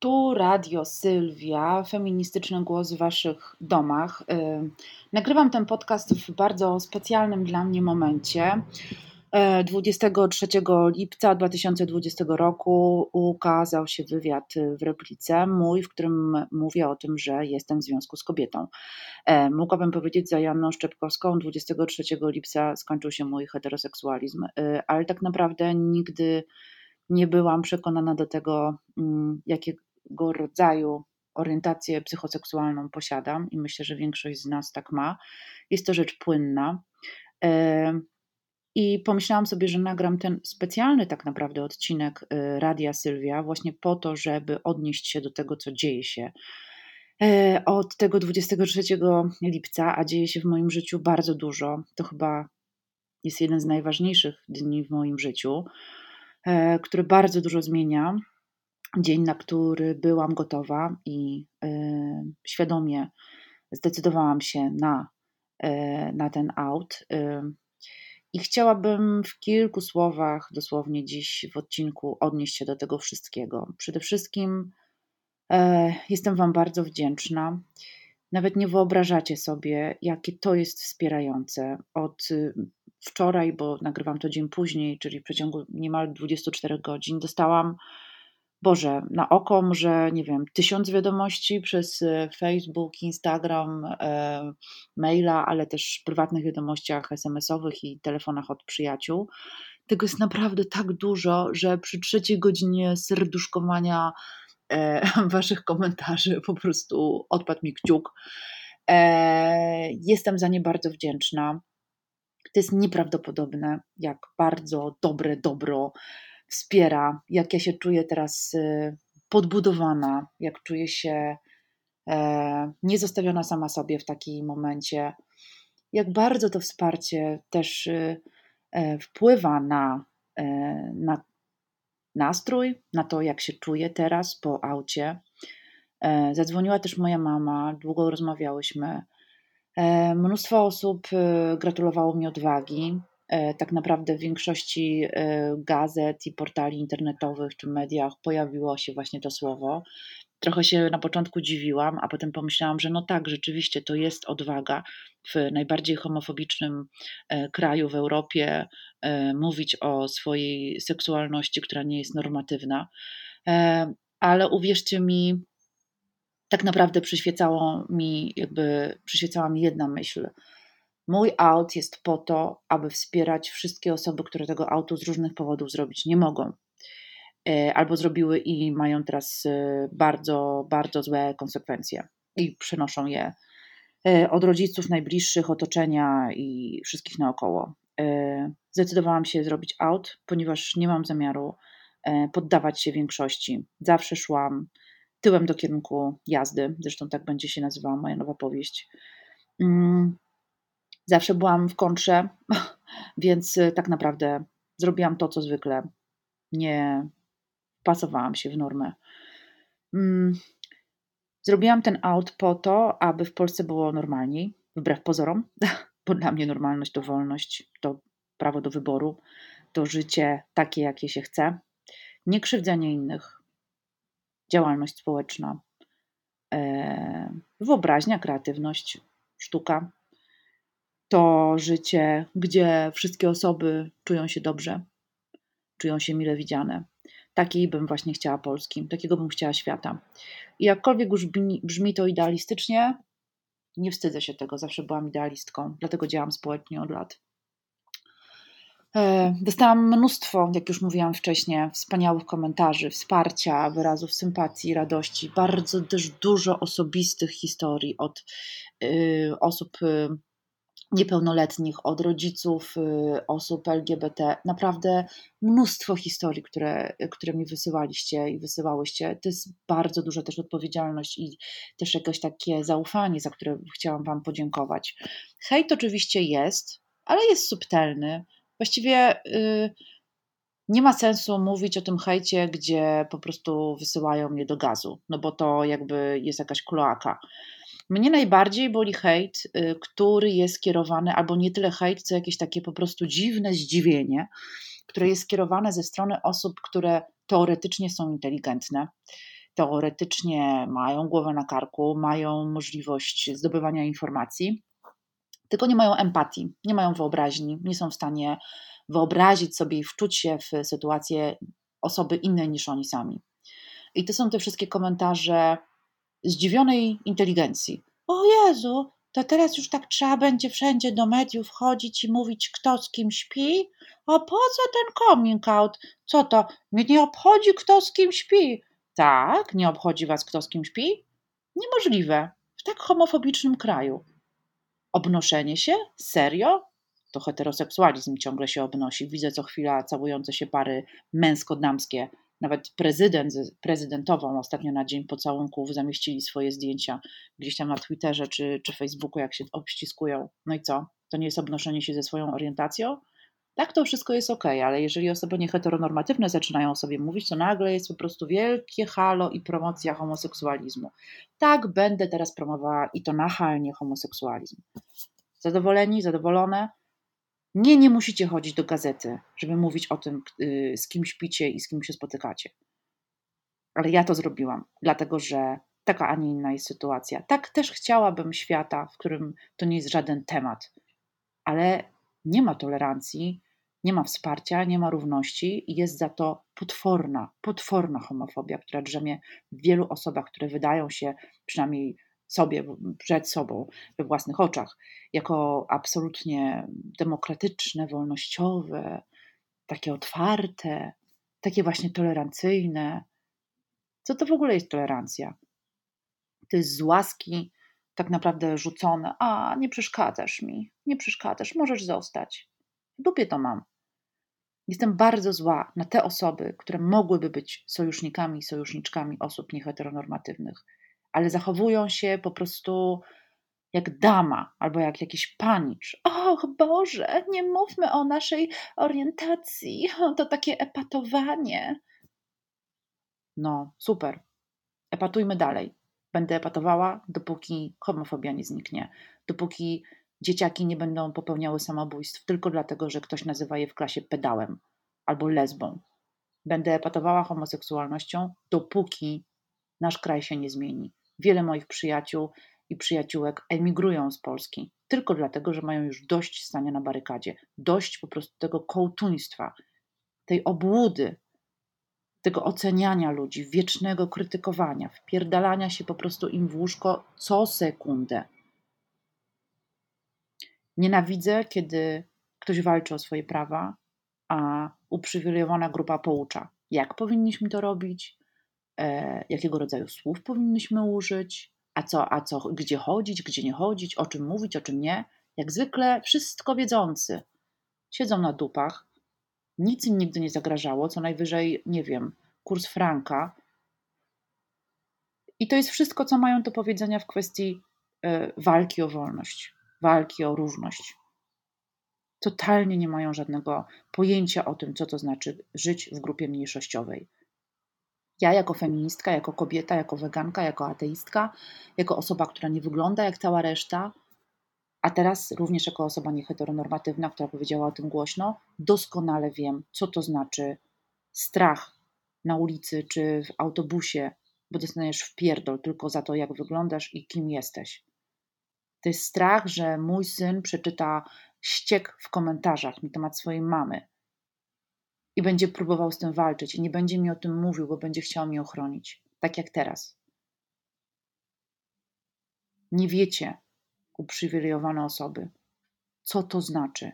Tu Radio Sylwia, feministyczny głos w Waszych domach. Y, nagrywam ten podcast w bardzo specjalnym dla mnie momencie. 23 y, lipca 2020 roku ukazał się wywiad w replice mój, w którym mówię o tym, że jestem w związku z kobietą. Y, mogłabym powiedzieć za Janną Szczepkowską, 23 lipca skończył się mój heteroseksualizm, ale tak naprawdę nigdy nie byłam przekonana do tego, mm, jakiego rodzaju orientację psychoseksualną posiadam i myślę, że większość z nas tak ma. Jest to rzecz płynna. I pomyślałam sobie, że nagram ten specjalny tak naprawdę odcinek y, Radia Sylwia, właśnie po to, żeby odnieść się do tego, co dzieje się e, od tego 23 lipca, a dzieje się w moim życiu bardzo dużo. To chyba jest jeden z najważniejszych dni w moim życiu. E, który bardzo dużo zmienia. Dzień, na który byłam gotowa i e, świadomie zdecydowałam się na, e, na ten out. I chciałabym w kilku słowach, dosłownie dziś w odcinku, odnieść się do tego wszystkiego. Przede wszystkim jestem Wam bardzo wdzięczna. Nawet nie wyobrażacie sobie, jakie to jest wspierające. Od wczoraj, bo nagrywam to dzień później, czyli w przeciągu niemal 24 godzin, dostałam, Boże, na oko może, nie wiem, tysiąc wiadomości przez e, Facebook, Instagram, e, maila, ale też prywatnych wiadomościach SMS-owych i telefonach od przyjaciół. Tego jest naprawdę tak dużo, że przy trzeciej godzinie serduszkowania e, waszych komentarzy po prostu odpadł mi kciuk. E, jestem za nie bardzo wdzięczna. To jest nieprawdopodobne, jak bardzo dobre dobro wspiera, jak ja się czuję teraz y, podbudowana, jak czuję się e, niezostawiona sama sobie w takim momencie, jak bardzo to wsparcie też y, e, wpływa na, e, na nastrój, na to, jak się czuję teraz po aucie. Zadzwoniła też moja mama, długo rozmawiałyśmy. Mnóstwo osób e, gratulowało mi odwagi. E, tak naprawdę w większości gazet i portali internetowych czy mediach pojawiło się właśnie to słowo. Trochę się na początku dziwiłam, a potem pomyślałam, że no tak, rzeczywiście to jest odwaga w najbardziej homofobicznym kraju w Europie mówić o swojej seksualności, która nie jest normatywna. Ale uwierzcie mi, tak naprawdę przyświecało mi, jakby przyświecała mi jedna myśl. Mój aut jest po to, aby wspierać wszystkie osoby, które tego autu z różnych powodów zrobić nie mogą. E, albo zrobiły i mają teraz e, bardzo, bardzo złe konsekwencje i przenoszą je e, od rodziców najbliższych, otoczenia i wszystkich naokoło. Zdecydowałam się zrobić aut, ponieważ nie mam zamiaru poddawać się większości. Zawsze szłam tyłem do kierunku jazdy. Zresztą tak będzie się nazywała moja nowa powieść. Zawsze byłam w kontrze, więc y, tak naprawdę zrobiłam to, co zwykle. Nie pasowałam się w normę. Mm, zrobiłam ten aut po to, aby w Polsce było normalniej, wbrew pozorom, bo dla mnie normalność to wolność, to prawo do wyboru, to życie takie, jakie się chce, nie krzywdzenie innych, działalność społeczna, e, wyobraźnia, kreatywność, sztuka. To życie, gdzie wszystkie osoby czują się dobrze, czują się mile widziane. Takiej bym właśnie chciała Polski, takiego bym chciała świata. I jakkolwiek już brzmi, brzmi to idealistycznie, nie wstydzę się tego, zawsze byłam idealistką, dlatego działam społecznie od lat. E, dostałam mnóstwo, jak już mówiłam wcześniej, wspaniałych komentarzy, wsparcia, wyrazów sympatii, radości, bardzo też dużo osobistych historii od y, osób y, niepełnoletnich, od rodziców y, osób LGBT. Naprawdę mnóstwo historii, które, które mi wysyłaliście i wysyłałyście. To jest bardzo duża też odpowiedzialność i też jakieś takie zaufanie, za które chciałam Wam podziękować. Hejt oczywiście jest, ale jest subtelny właściwie y, nie ma sensu mówić o tym hejcie, gdzie po prostu wysyłają mnie do gazu, no bo to jakby jest jakaś kloaka. Mnie najbardziej boli hejt, y, który jest skierowany, albo nie tyle hejt, co jakieś takie po prostu dziwne zdziwienie, które jest skierowane ze strony osób, które teoretycznie są inteligentne. teoretycznie mają głowę na karku, mają możliwość zdobywania informacji, tylko nie mają empatii, nie mają wyobraźni, nie są w stanie wyobrazić sobie i wczuć się w sytuację osoby innej niż oni sami. I to są te wszystkie komentarze zdziwionej inteligencji. O Jezu, to teraz już tak trzeba będzie wszędzie do mediów chodzić i mówić, kto z kim śpi? A po co ten coming out? Co to? Mnie nie obchodzi, kto z kim śpi. Tak, nie obchodzi was, kto z kim śpi? Niemożliwe. W tak homofobicznym kraju. Obnoszenie się? Serio? To heteroseksualizm ciągle się obnosi. Widzę co chwila całujące się pary męsko-damskie. Nawet prezydent prezydentową ostatnio na dzień pocałunków zamieścili swoje zdjęcia gdzieś tam na Twitterze czy, czy Facebooku, jak się obściskują. No i co? To nie jest obnoszenie się ze swoją orientacją? Tak, to wszystko jest ok, ale jeżeli osoby nieheteronormatywne zaczynają sobie mówić, to nagle jest po prostu wielkie halo i promocja homoseksualizmu. Tak, będę teraz promowała i to nachalnie homoseksualizm. Zadowoleni, zadowolone? Nie, nie musicie chodzić do gazety, żeby mówić o tym, y, z kim śpicie i z kim się spotykacie. Ale ja to zrobiłam, dlatego że taka, a nie inna jest sytuacja. Tak też chciałabym świata, w którym to nie jest żaden temat, ale nie ma tolerancji, nie ma wsparcia, nie ma równości i jest za to potworna, potworna homofobia, która drzemie w wielu osobach, które wydają się, przynajmniej sobie, przed sobą, we własnych oczach, jako absolutnie demokratyczne, wolnościowe, takie otwarte, takie właśnie tolerancyjne. Co to w ogóle jest tolerancja? To jest z łaski tak naprawdę rzucone, a nie przeszkadzasz mi, nie przeszkadzasz, możesz zostać. Dupie to mam. Jestem bardzo zła na te osoby, które mogłyby być sojusznikami, sojuszniczkami osób nieheteronormatywnych, ale zachowują się po prostu jak dama albo jak jakiś panicz. Och Boże, nie mówmy o naszej orientacji, to takie epatowanie. No, super. Epatujmy dalej. Będę epatowała, dopóki homofobia nie zniknie, dopóki dzieciaki nie będą popełniały samobójstw tylko dlatego, że ktoś nazywa je w klasie pedałem albo lesbą. Będę epatowała homoseksualnością, dopóki nasz kraj się nie zmieni. Wiele moich przyjaciół i przyjaciółek emigrują z Polski tylko dlatego, że mają już dość stania na barykadzie, dość po prostu tego kołtuństwa, tej obłudy, tego oceniania ludzi, wiecznego krytykowania, wpierdalania się po prostu im w łóżko co sekundę. Nienawidzę, kiedy ktoś walczy o swoje prawa, a uprzywilejowana grupa poucza, jak powinniśmy to robić, jakiego rodzaju słów powinniśmy użyć, a co, a co, gdzie chodzić, gdzie nie chodzić, o czym mówić, o czym nie. Jak zwykle wszystko wiedzący. Siedzą na dupach, nic im nigdy nie zagrażało, co najwyżej, nie wiem, kurs franka. I to jest wszystko, co mają do powiedzenia w kwestii e, walki o wolność, walki o równość. Totalnie nie mają żadnego pojęcia o tym, co to znaczy żyć w grupie mniejszościowej. Ja, jako feministka, jako kobieta, jako weganka, jako ateistka, jako osoba, która nie wygląda jak cała reszta, a teraz również jako osoba nieheteronormatywna, która powiedziała o tym głośno, doskonale wiem, co to znaczy strach na ulicy czy w autobusie, bo dostaniesz w pierdol tylko za to, jak wyglądasz i kim jesteś. To jest strach, że mój syn przeczyta ściek w komentarzach na temat swojej mamy i będzie próbował z tym walczyć i nie będzie mi o tym mówił, bo będzie chciał mnie ochronić, tak jak teraz. Nie wiecie, uprzywilejowane osoby, co to znaczy,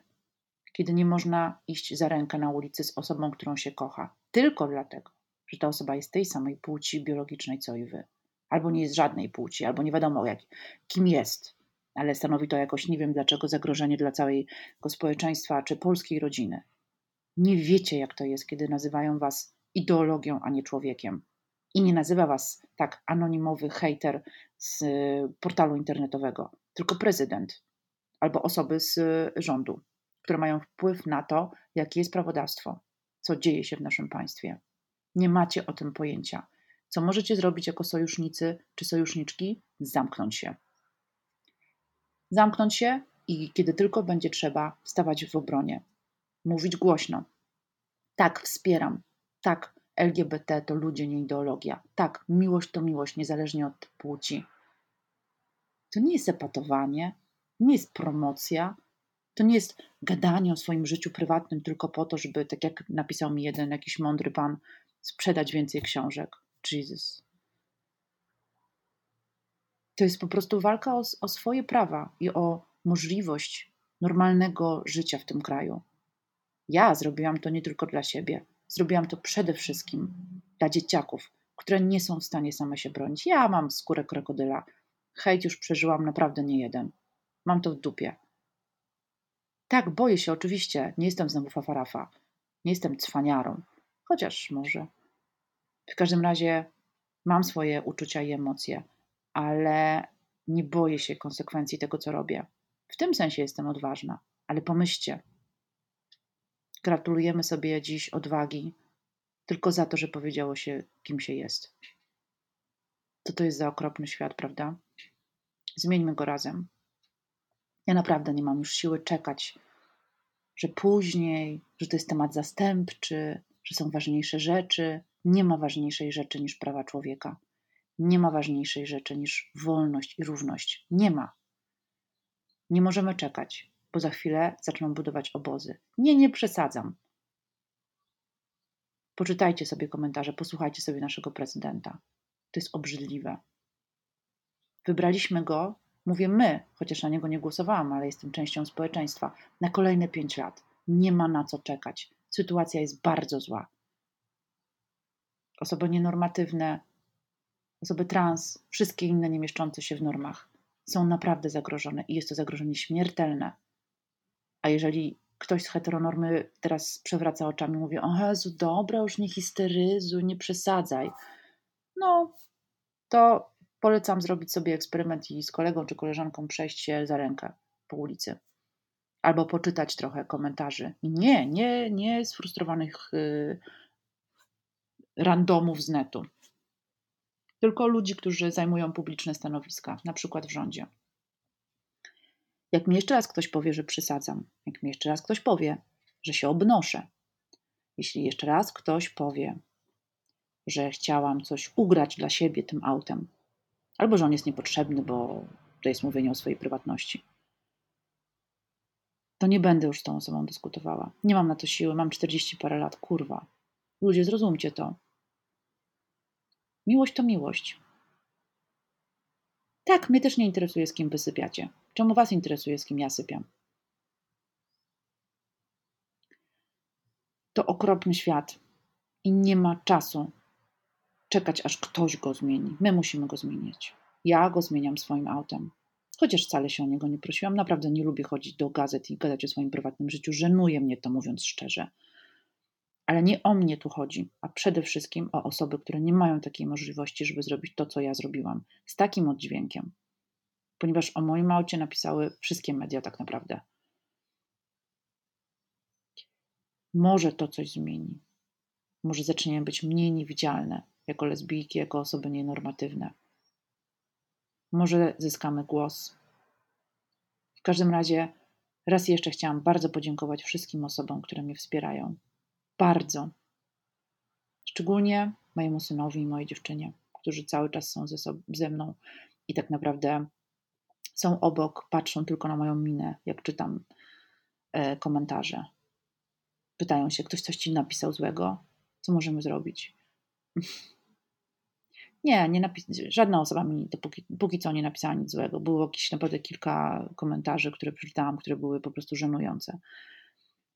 kiedy nie można iść za rękę na ulicy z osobą, którą się kocha, tylko dlatego, że ta osoba jest tej samej płci biologicznej co i wy, albo nie jest żadnej płci, albo nie wiadomo jak, kim jest, ale stanowi to jakoś nie wiem dlaczego zagrożenie dla całego społeczeństwa czy polskiej rodziny. Nie wiecie, jak to jest, kiedy nazywają was ideologią, a nie człowiekiem. I nie nazywa was tak anonimowy hater z portalu internetowego, tylko prezydent albo osoby z rządu, które mają wpływ na to, jakie jest prawodawstwo, co dzieje się w naszym państwie. Nie macie o tym pojęcia. Co możecie zrobić jako sojusznicy czy sojuszniczki? Zamknąć się. Zamknąć się i kiedy tylko będzie trzeba, stawać w obronie. Mówić głośno. Tak, wspieram. Tak, LGBT to ludzie, nie ideologia. Tak, miłość to miłość, niezależnie od płci. To nie jest epatowanie, nie jest promocja, to nie jest gadanie o swoim życiu prywatnym tylko po to, żeby, tak jak napisał mi jeden jakiś mądry pan, sprzedać więcej książek. Jesus. To jest po prostu walka o, o swoje prawa i o możliwość normalnego życia w tym kraju. Ja zrobiłam to nie tylko dla siebie, zrobiłam to przede wszystkim dla dzieciaków, które nie są w stanie same się bronić. Ja mam skórę krokodyla. Hejt już przeżyłam naprawdę nie jeden. Mam to w dupie. Tak, boję się oczywiście. Nie jestem znowu fafarafa. Nie jestem cwaniarą. Chociaż może. W każdym razie mam swoje uczucia i emocje, ale nie boję się konsekwencji tego, co robię. W tym sensie jestem odważna, ale pomyślcie. Gratulujemy sobie dziś odwagi tylko za to, że powiedziało się, kim się jest. Co to jest za okropny świat, prawda? Zmieńmy go razem. Ja naprawdę nie mam już siły czekać, że później, że to jest temat zastępczy, że są ważniejsze rzeczy. Nie ma ważniejszej rzeczy niż prawa człowieka. Nie ma ważniejszej rzeczy niż wolność i równość. Nie ma. Nie możemy czekać, bo za chwilę zaczną budować obozy. Nie, nie przesadzam. Poczytajcie sobie komentarze, posłuchajcie sobie naszego prezydenta. To jest obrzydliwe. Wybraliśmy go, mówię my, chociaż na niego nie głosowałam, ale jestem częścią społeczeństwa, na kolejne pięć lat. Nie ma na co czekać. Sytuacja jest bardzo zła. Osoby nienormatywne, osoby trans, wszystkie inne nie mieszczące się w normach są naprawdę zagrożone i jest to zagrożenie śmiertelne. A jeżeli ktoś z heteronormy teraz przewraca oczami, mówi: O Jezu, dobra, już nie histeryzuj, nie przesadzaj. No, to polecam zrobić sobie eksperyment i z kolegą czy koleżanką przejść się za rękę po ulicy. Albo poczytać trochę komentarzy. Nie, nie, nie sfrustrowanych yy, randomów z netu tylko ludzi, którzy zajmują publiczne stanowiska, na przykład w rządzie. Jak mi jeszcze raz ktoś powie, że przysadzam, jak mi jeszcze raz ktoś powie, że się obnoszę, jeśli jeszcze raz ktoś powie, że chciałam coś ugrać dla siebie tym autem, albo że on jest niepotrzebny, bo to jest mówienie o swojej prywatności, to nie będę już z tą osobą dyskutowała. Nie mam na to siły, mam 40 parę lat, kurwa. Ludzie, zrozumcie to. Miłość to miłość. Tak, mnie też nie interesuje, z kim wysypiacie. Czemu was interesuje, z kim ja sypiam? To okropny świat i nie ma czasu czekać, aż ktoś go zmieni. My musimy go zmienić. Ja go zmieniam swoim autem. Chociaż wcale się o niego nie prosiłam. Naprawdę nie lubię chodzić do gazet i gadać o swoim prywatnym życiu. Żenuje mnie to, mówiąc szczerze. Ale nie o mnie tu chodzi, a przede wszystkim o osoby, które nie mają takiej możliwości, żeby zrobić to, co ja zrobiłam, z takim oddźwiękiem. Ponieważ o moim aucie napisały wszystkie media tak naprawdę. Może to coś zmieni. Może zaczniemy być mniej niewidzialne jako lesbijki, jako osoby nienormatywne. Może zyskamy głos. W każdym razie, raz jeszcze chciałam bardzo podziękować wszystkim osobom, które mnie wspierają bardzo. Szczególnie mojemu synowi i mojej dziewczynie, którzy cały czas są ze, sobą, ze mną i tak naprawdę są obok, patrzą tylko na moją minę, jak czytam e, komentarze. Pytają się, ktoś coś ci napisał złego? Co możemy zrobić? nie, nie żadna osoba mi dopóki, póki co nie napisała nic złego. Było jakieś naprawdę kilka komentarzy, które przeczytałam, które były po prostu żenujące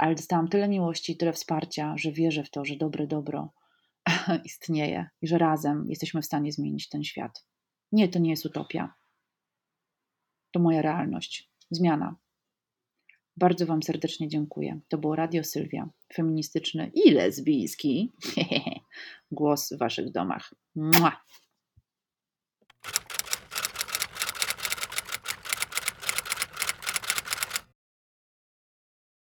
ale dostałam tyle miłości, tyle wsparcia, że wierzę w to, że dobre dobro istnieje i że razem jesteśmy w stanie zmienić ten świat. Nie, to nie jest utopia. To moja realność. Zmiana. Bardzo Wam serdecznie dziękuję. To było Radio Sylwia, feministyczny i lesbijski głos w Waszych domach. Mua!